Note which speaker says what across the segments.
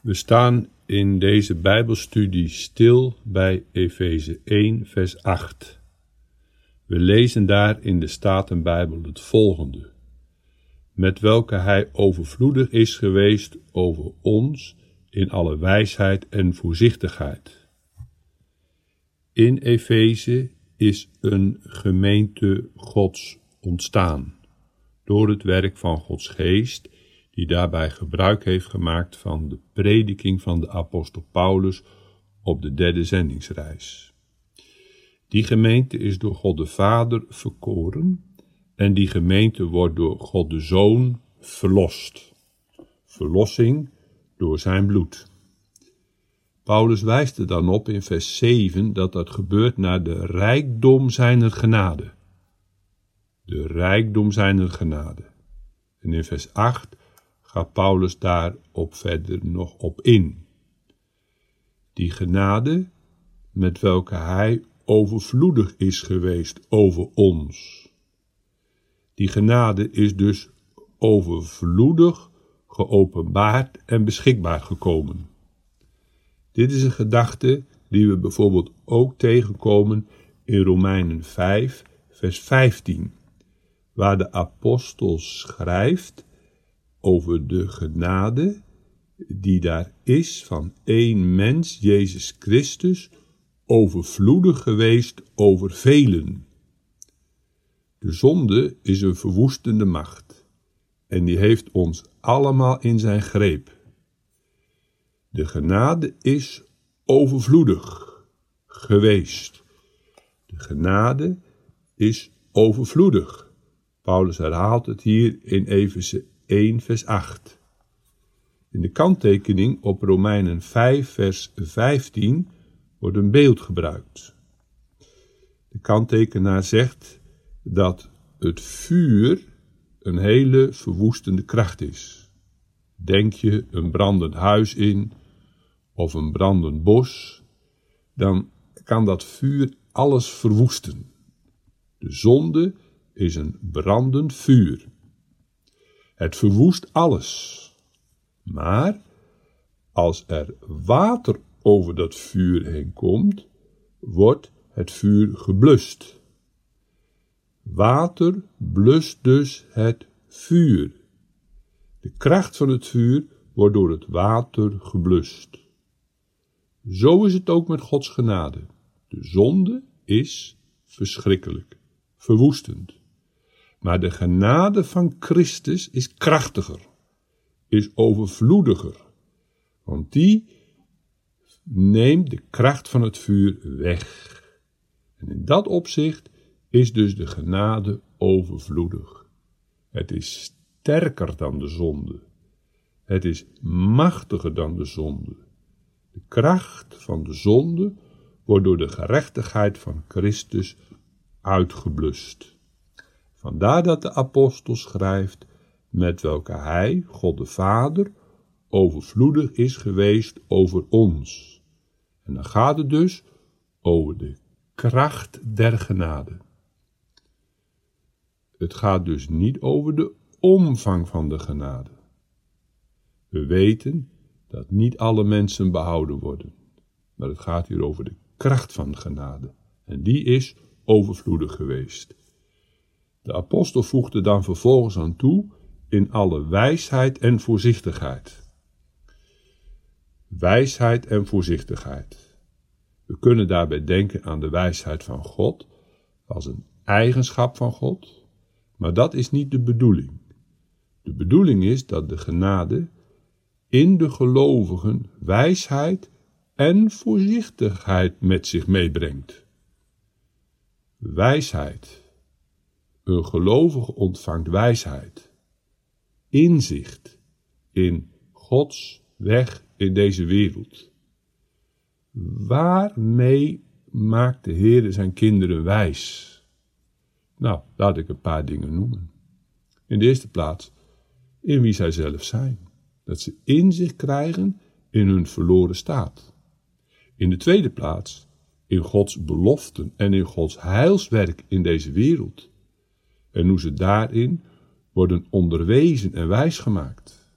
Speaker 1: We staan in deze Bijbelstudie stil bij Efeze 1, vers 8. We lezen daar in de Statenbijbel het volgende: Met welke hij overvloedig is geweest over ons in alle wijsheid en voorzichtigheid. In Efeze is een gemeente Gods ontstaan door het werk van Gods Geest die daarbij gebruik heeft gemaakt van de prediking van de apostel Paulus op de derde zendingsreis. Die gemeente is door God de Vader verkoren en die gemeente wordt door God de Zoon verlost. Verlossing door zijn bloed. Paulus wijst er dan op in vers 7 dat dat gebeurt naar de rijkdom zijner genade. De rijkdom zijner genade. En in vers 8 gaat Paulus daarop verder nog op in. Die genade met welke hij overvloedig is geweest over ons. Die genade is dus overvloedig geopenbaard en beschikbaar gekomen. Dit is een gedachte die we bijvoorbeeld ook tegenkomen in Romeinen 5, vers 15, waar de apostel schrijft over de genade die daar is van één mens, Jezus Christus, overvloedig geweest over velen. De zonde is een verwoestende macht en die heeft ons allemaal in zijn greep. De genade is overvloedig geweest. De genade is overvloedig. Paulus herhaalt het hier in Efeze 1, vers 8. In de kanttekening op Romeinen 5, vers 15 wordt een beeld gebruikt. De kanttekenaar zegt dat het vuur een hele verwoestende kracht is. Denk je een brandend huis in of een brandend bos, dan kan dat vuur alles verwoesten. De zonde is een brandend vuur. Het verwoest alles. Maar als er water over dat vuur heen komt, wordt het vuur geblust. Water blust dus het vuur. De kracht van het vuur wordt door het water geblust. Zo is het ook met Gods genade. De zonde is verschrikkelijk, verwoestend. Maar de genade van Christus is krachtiger, is overvloediger, want die neemt de kracht van het vuur weg. En in dat opzicht is dus de genade overvloedig. Het is sterker dan de zonde. Het is machtiger dan de zonde. De kracht van de zonde wordt door de gerechtigheid van Christus uitgeblust. Vandaar dat de apostel schrijft, met welke hij, God de Vader, overvloedig is geweest over ons. En dan gaat het dus over de kracht der genade. Het gaat dus niet over de omvang van de genade. We weten dat niet alle mensen behouden worden, maar het gaat hier over de kracht van genade. En die is overvloedig geweest. De apostel voegde dan vervolgens aan toe in alle wijsheid en voorzichtigheid. Wijsheid en voorzichtigheid. We kunnen daarbij denken aan de wijsheid van God als een eigenschap van God, maar dat is niet de bedoeling. De bedoeling is dat de genade in de gelovigen wijsheid en voorzichtigheid met zich meebrengt. Wijsheid een gelovige ontvangt wijsheid, inzicht in Gods weg in deze wereld. Waarmee maakt de Heer zijn kinderen wijs? Nou, laat ik een paar dingen noemen. In de eerste plaats, in wie zij zelf zijn. Dat ze inzicht krijgen in hun verloren staat. In de tweede plaats, in Gods beloften en in Gods heilswerk in deze wereld en hoe ze daarin worden onderwezen en wijsgemaakt.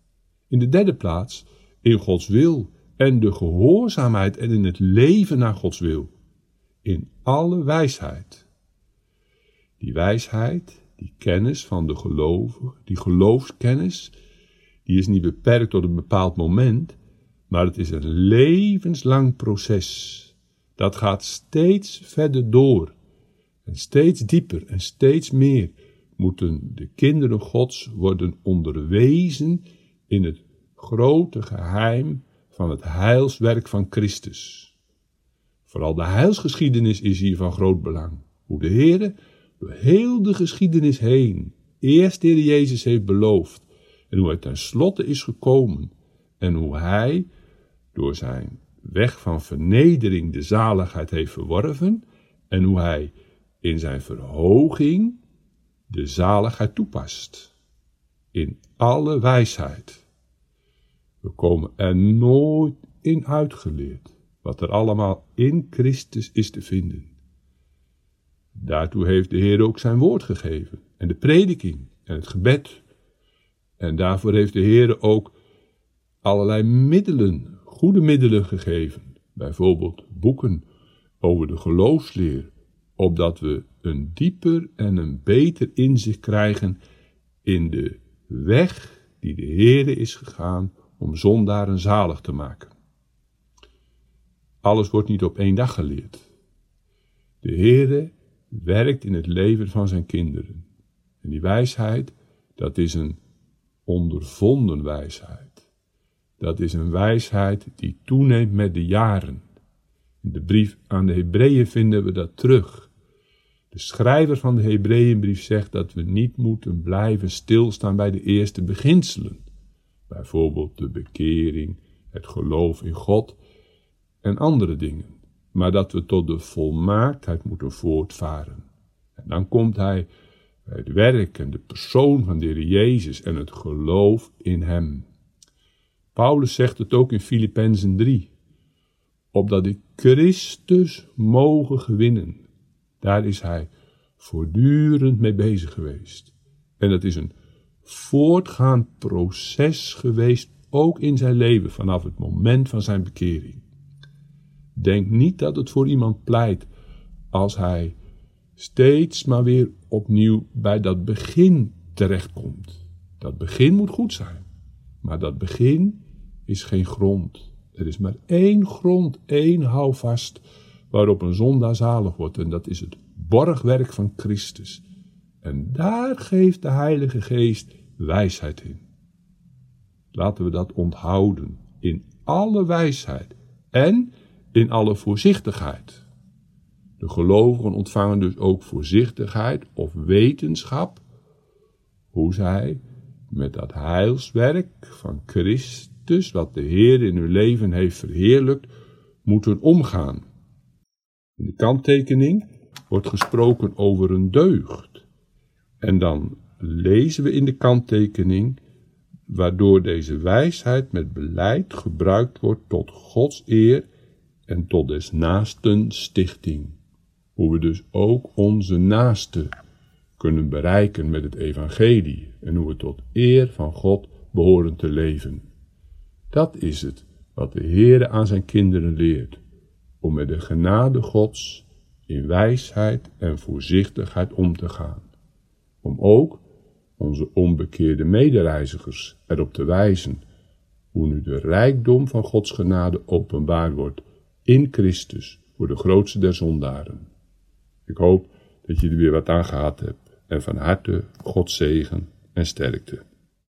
Speaker 1: In de derde plaats in Gods wil en de gehoorzaamheid en in het leven naar Gods wil. In alle wijsheid. Die wijsheid, die kennis van de gelovige, die geloofskennis, die is niet beperkt tot een bepaald moment, maar het is een levenslang proces. Dat gaat steeds verder door. En steeds dieper en steeds meer moeten de kinderen Gods worden onderwezen in het grote geheim van het heilswerk van Christus. Vooral de heilsgeschiedenis is hier van groot belang. Hoe de Heer door heel de geschiedenis heen eerst de Heer Jezus heeft beloofd en hoe hij tenslotte is gekomen en hoe hij door zijn weg van vernedering de zaligheid heeft verworven en hoe hij in zijn verhoging de zaligheid toepast. In alle wijsheid. We komen er nooit in uitgeleerd wat er allemaal in Christus is te vinden. Daartoe heeft de Heer ook zijn woord gegeven en de prediking en het gebed. En daarvoor heeft de Heer ook allerlei middelen, goede middelen gegeven. Bijvoorbeeld boeken over de geloofsleer, opdat we een dieper en een beter inzicht krijgen in de weg die de Heere is gegaan om zondaren zalig te maken. Alles wordt niet op één dag geleerd. De Heere werkt in het leven van zijn kinderen. En die wijsheid, dat is een ondervonden wijsheid. Dat is een wijsheid die toeneemt met de jaren. In de brief aan de Hebreeën vinden we dat terug. De schrijver van de Hebreeënbrief zegt dat we niet moeten blijven stilstaan bij de eerste beginselen. Bijvoorbeeld de bekering, het geloof in God en andere dingen. Maar dat we tot de volmaaktheid moeten voortvaren. En dan komt hij bij het werk en de persoon van de Heer Jezus en het geloof in Hem. Paulus zegt het ook in Filippenzen 3. Opdat ik Christus mogen gewinnen. Daar is hij voortdurend mee bezig geweest. En dat is een voortgaand proces geweest, ook in zijn leven, vanaf het moment van zijn bekering. Denk niet dat het voor iemand pleit als hij steeds maar weer opnieuw bij dat begin terechtkomt. Dat begin moet goed zijn, maar dat begin is geen grond. Er is maar één grond, één houvast waarop een zondaar zalig wordt en dat is het borgwerk van Christus. En daar geeft de Heilige Geest wijsheid in. Laten we dat onthouden in alle wijsheid en in alle voorzichtigheid. De gelovigen ontvangen dus ook voorzichtigheid of wetenschap, hoe zij met dat heilswerk van Christus, wat de Heer in hun leven heeft verheerlijkt, moeten omgaan. In de kanttekening wordt gesproken over een deugd. En dan lezen we in de kanttekening waardoor deze wijsheid met beleid gebruikt wordt tot Gods eer en tot des naasten stichting. Hoe we dus ook onze naaste kunnen bereiken met het evangelie en hoe we tot eer van God behoren te leven. Dat is het wat de Heere aan zijn kinderen leert, om met de genade Gods in wijsheid en voorzichtigheid om te gaan, om ook onze onbekeerde medereizigers erop te wijzen hoe nu de rijkdom van Gods genade openbaar wordt in Christus voor de grootste der zondaren. Ik hoop dat je er weer wat aan gehad hebt en van harte God zegen en sterkte.